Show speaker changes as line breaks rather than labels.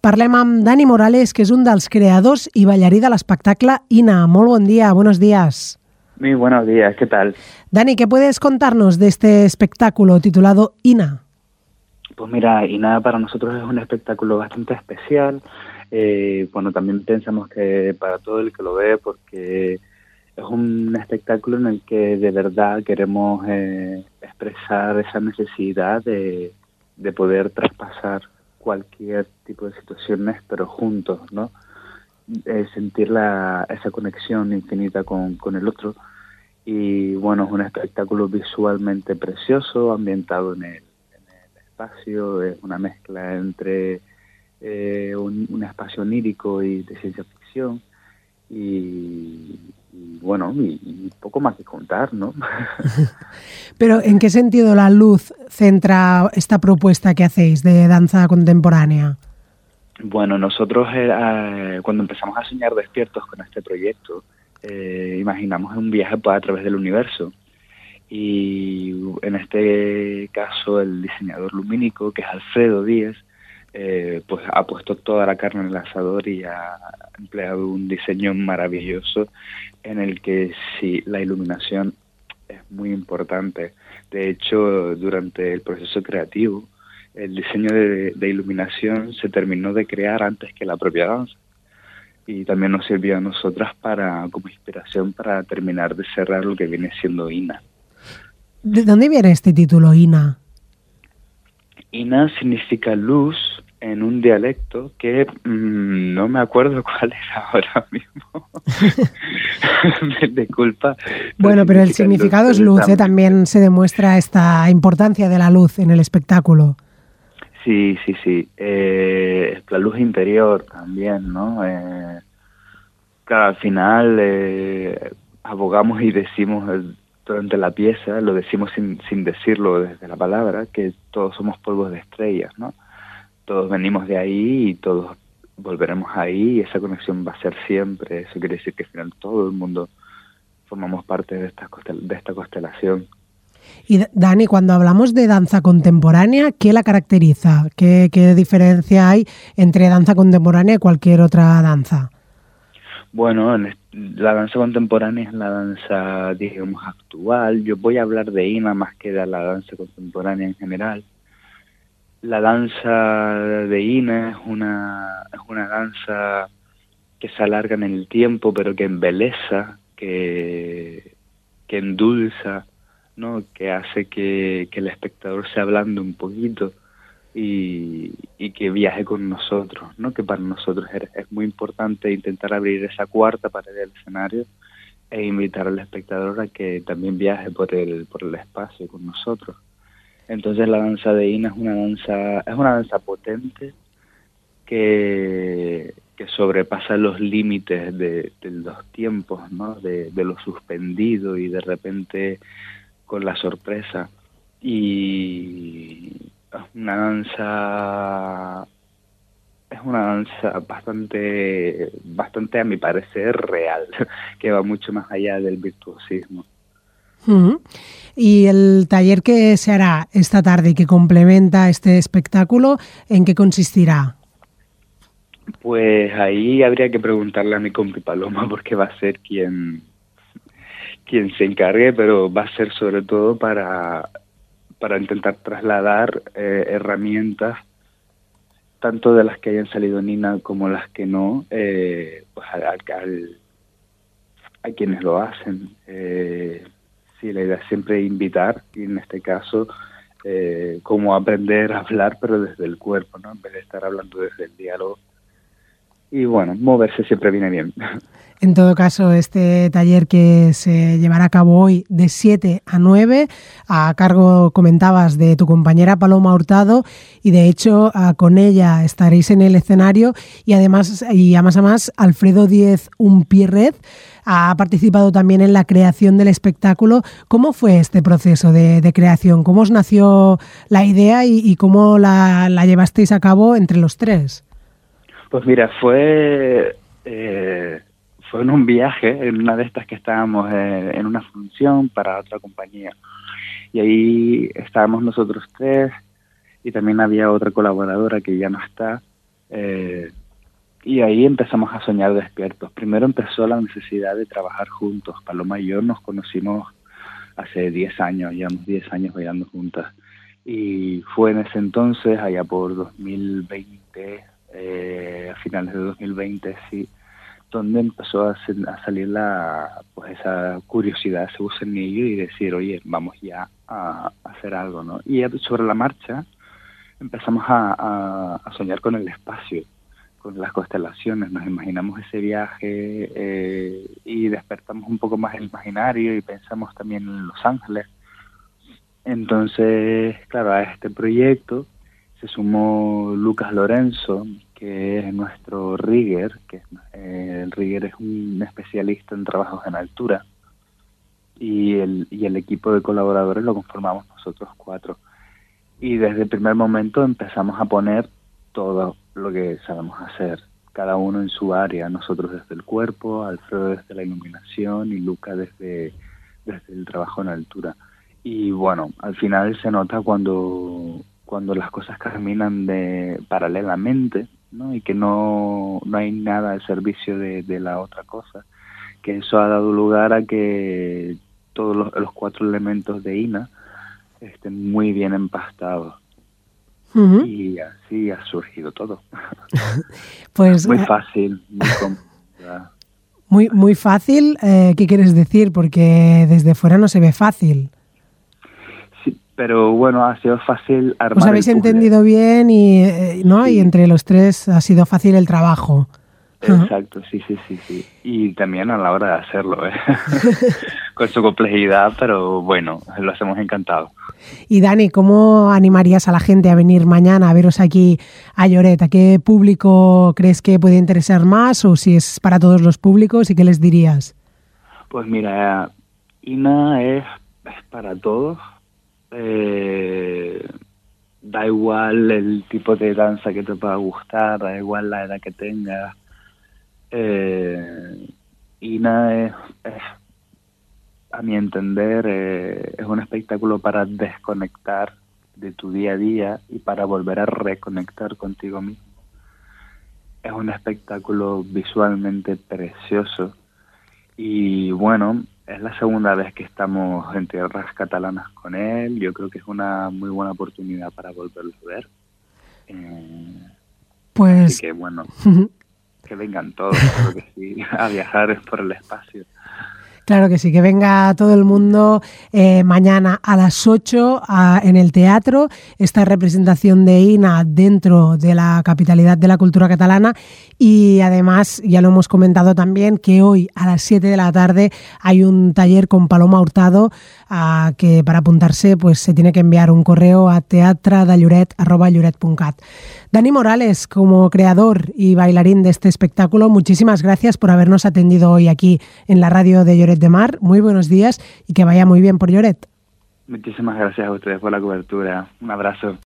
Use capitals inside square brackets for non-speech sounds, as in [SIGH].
parlem amb Dani Morales, que és un dels creadors i ballarí de l'espectacle Ina. Molt bon dia, buenos días.
Muy buenos días, ¿qué tal?
Dani, ¿qué puedes contarnos de este espectáculo titulado Ina?
Pues mira, Ina para nosotros es un espectáculo bastante especial. Eh, bueno, también pensamos que para todo el que lo ve, porque es un espectáculo en el que de verdad queremos eh, expresar esa necesidad de, de poder traspasar cualquier tipo de situaciones, pero juntos, ¿no? Eh, sentir la, esa conexión infinita con, con el otro. Y bueno, es un espectáculo visualmente precioso, ambientado en el, espacio, es una mezcla entre eh, un, un, espacio onírico y de ciencia ficción. Y, y bueno, y, y, poco más que contar, ¿no? [LAUGHS]
Pero ¿en qué sentido la luz centra esta propuesta que hacéis de danza contemporánea?
Bueno, nosotros eh, cuando empezamos a soñar despiertos con este proyecto, eh, imaginamos un viaje pues, a través del universo. Y en este caso el diseñador lumínico, que es Alfredo Díez, eh, pues ha puesto toda la carne en el asador y ha empleado un diseño maravilloso en el que sí, la iluminación es muy importante. De hecho, durante el proceso creativo, el diseño de, de, iluminación se terminó de crear antes que la propia danza y también nos sirvió a nosotras para como inspiración para terminar de cerrar lo que viene siendo INA.
¿De dónde viene este título INA?
INA significa luz en un dialecto que mmm, no me acuerdo [LAUGHS] cuál es ahora mismo. me [LAUGHS] disculpa.
Bueno, pero el significado luz, es luz, ¿eh? también se demuestra esta importancia de la luz en el espectáculo.
Sí, sí, sí. Eh, la luz interior también, ¿no? Eh, claro, al final eh, abogamos y decimos durante la pieza, lo decimos sin, sin decirlo desde la palabra, que todos somos polvos de estrellas, ¿no? Todos venimos de ahí y todos volveremos ahí y esa conexión va a ser siempre. Eso quiere decir que al final todo el mundo formamos parte de esta, de esta constelación.
Y Dani, cuando hablamos de danza contemporánea, ¿qué la caracteriza? ¿Qué, ¿Qué, diferencia hay entre danza contemporánea y cualquier otra danza?
Bueno, la danza contemporánea es la danza, digamos, actual. Yo voy a hablar de INA más que de la danza contemporánea en general. La danza de INA es una, es una danza que se alarga en el tiempo, pero que embeleza, que, que endulza, ¿no? que hace que, que el espectador se ablande un poquito y, y, que viaje con nosotros, ¿no? que para nosotros es, es, muy importante intentar abrir esa cuarta pared del escenario e invitar al espectador a que también viaje por el, por el espacio con nosotros. Entonces la danza de Ina es una danza, es una danza potente que, que sobrepasa los límites de, los tiempos, ¿no? de, de lo suspendido y de repente con la sorpresa y es una danza es una danza bastante bastante a mi parecer real [LAUGHS] que va mucho más allá del virtuosismo
y el taller que se hará esta tarde y que complementa este espectáculo en qué consistirá
pues ahí habría que preguntarle a mi compi Paloma porque va a ser quien quien se encargue, pero va a ser sobre todo para, para intentar trasladar eh, herramientas, tanto de las que hayan salido Nina como las que no, eh, pues al, a quienes lo hacen. Eh, sí, la idea es siempre invitar, y en este caso, eh, como aprender a hablar, pero desde el cuerpo, ¿no? En vez de estar hablando desde el diálogo. Y bueno, moverse siempre viene bien.
En todo caso, este taller que se llevará a cabo hoy de 7 a 9, a cargo, comentabas, de tu compañera Paloma Hurtado, y de hecho con ella estaréis en el escenario, y además, y a más a Alfredo Díez Umpierrez ha participado también en la creación del espectáculo. ¿Cómo fue este proceso de, creación? ¿Cómo os nació la idea y, cómo la, llevasteis a cabo entre los tres?
Pues mira, fue... Eh fue en un viaje, en una de estas que estábamos eh, en una función para otra compañía. Y ahí estábamos nosotros tres y también había otra colaboradora que ya no está. Eh, y ahí empezamos a soñar despiertos. Primero empezó la necesidad de trabajar juntos. Paloma y yo nos conocimos hace 10 años, llevamos 10 años bailando juntas. Y fue en ese entonces, allá por 2020, eh, a finales de 2020, sí, donde empezó a, salir la, pues esa curiosidad, ese gusanillo y decir, oye, vamos ya a, hacer algo, ¿no? Y sobre la marcha empezamos a, soñar con el espacio, con las constelaciones, nos imaginamos ese viaje eh, y despertamos un poco más el imaginario y pensamos también en Los Ángeles. Entonces, claro, a este proyecto se sumó Lucas Lorenzo, que es nuestro rigger, que eh, el rigger es un especialista en trabajos en altura, y el, y el equipo de colaboradores lo conformamos nosotros cuatro. Y desde el primer momento empezamos a poner todo lo que sabemos hacer, cada uno en su área, nosotros desde el cuerpo, Alfredo desde la iluminación y Luca desde, desde el trabajo en altura. Y bueno, al final se nota cuando, cuando las cosas caminan de paralelamente, ¿no? y que no, no hay nada al servicio de, de la otra cosa, que eso ha dado lugar a que todos los, los cuatro elementos de INA estén muy bien empastados. Y así ha surgido todo. [LAUGHS]
pues
muy eh, fácil, [LAUGHS]
muy Muy, fácil, eh, ¿qué quieres decir? Porque desde fuera no se ve fácil
pero bueno, ha sido fácil
armar. Os habéis entendido bien y, eh, ¿no? y entre los tres ha sido fácil el trabajo.
Exacto, sí, sí, sí, sí. Y también a la hora de hacerlo, ¿eh? [LAUGHS] con su complejidad, pero bueno, lo hacemos encantado.
Y Dani, ¿cómo animarías a la gente a venir mañana a veros aquí a Lloret? ¿A qué público crees que puede interesar más o si es para todos los públicos y qué les dirías?
Pues mira, INA es para todos, eh, da igual el tipo de danza que te pueda gustar, da igual la edad que tengas. Eh, Ina es, a mi entender, eh, es un espectáculo para desconectar de tu día a día y para volver a reconectar contigo mismo. Es un espectáculo visualmente precioso y bueno, es la segunda vez que estamos en tierras catalanas con él. Yo creo que es una muy buena oportunidad para volverlo a ver. Eh,
pues.
que bueno, [LAUGHS] que vengan todos, creo que sí, a viajar por el espacio.
Claro que sí, que venga todo el mundo eh, mañana a las 8 en el teatro, esta representación de INA dentro de la capitalidad de la cultura catalana y además, ya lo hemos comentado también, que hoy a las 7 de la tarde hay un taller con Paloma Hurtado a, que para apuntarse pues se tiene que enviar un correo a teatradalloret.cat. Dani Morales, como creador y bailarín de este espectáculo, muchísimas gracias por habernos atendido hoy aquí en la radio de Lloret de Mar. Muy buenos días y que vaya muy bien por Lloret.
Muchísimas gracias a ustedes por la cobertura. Un abrazo.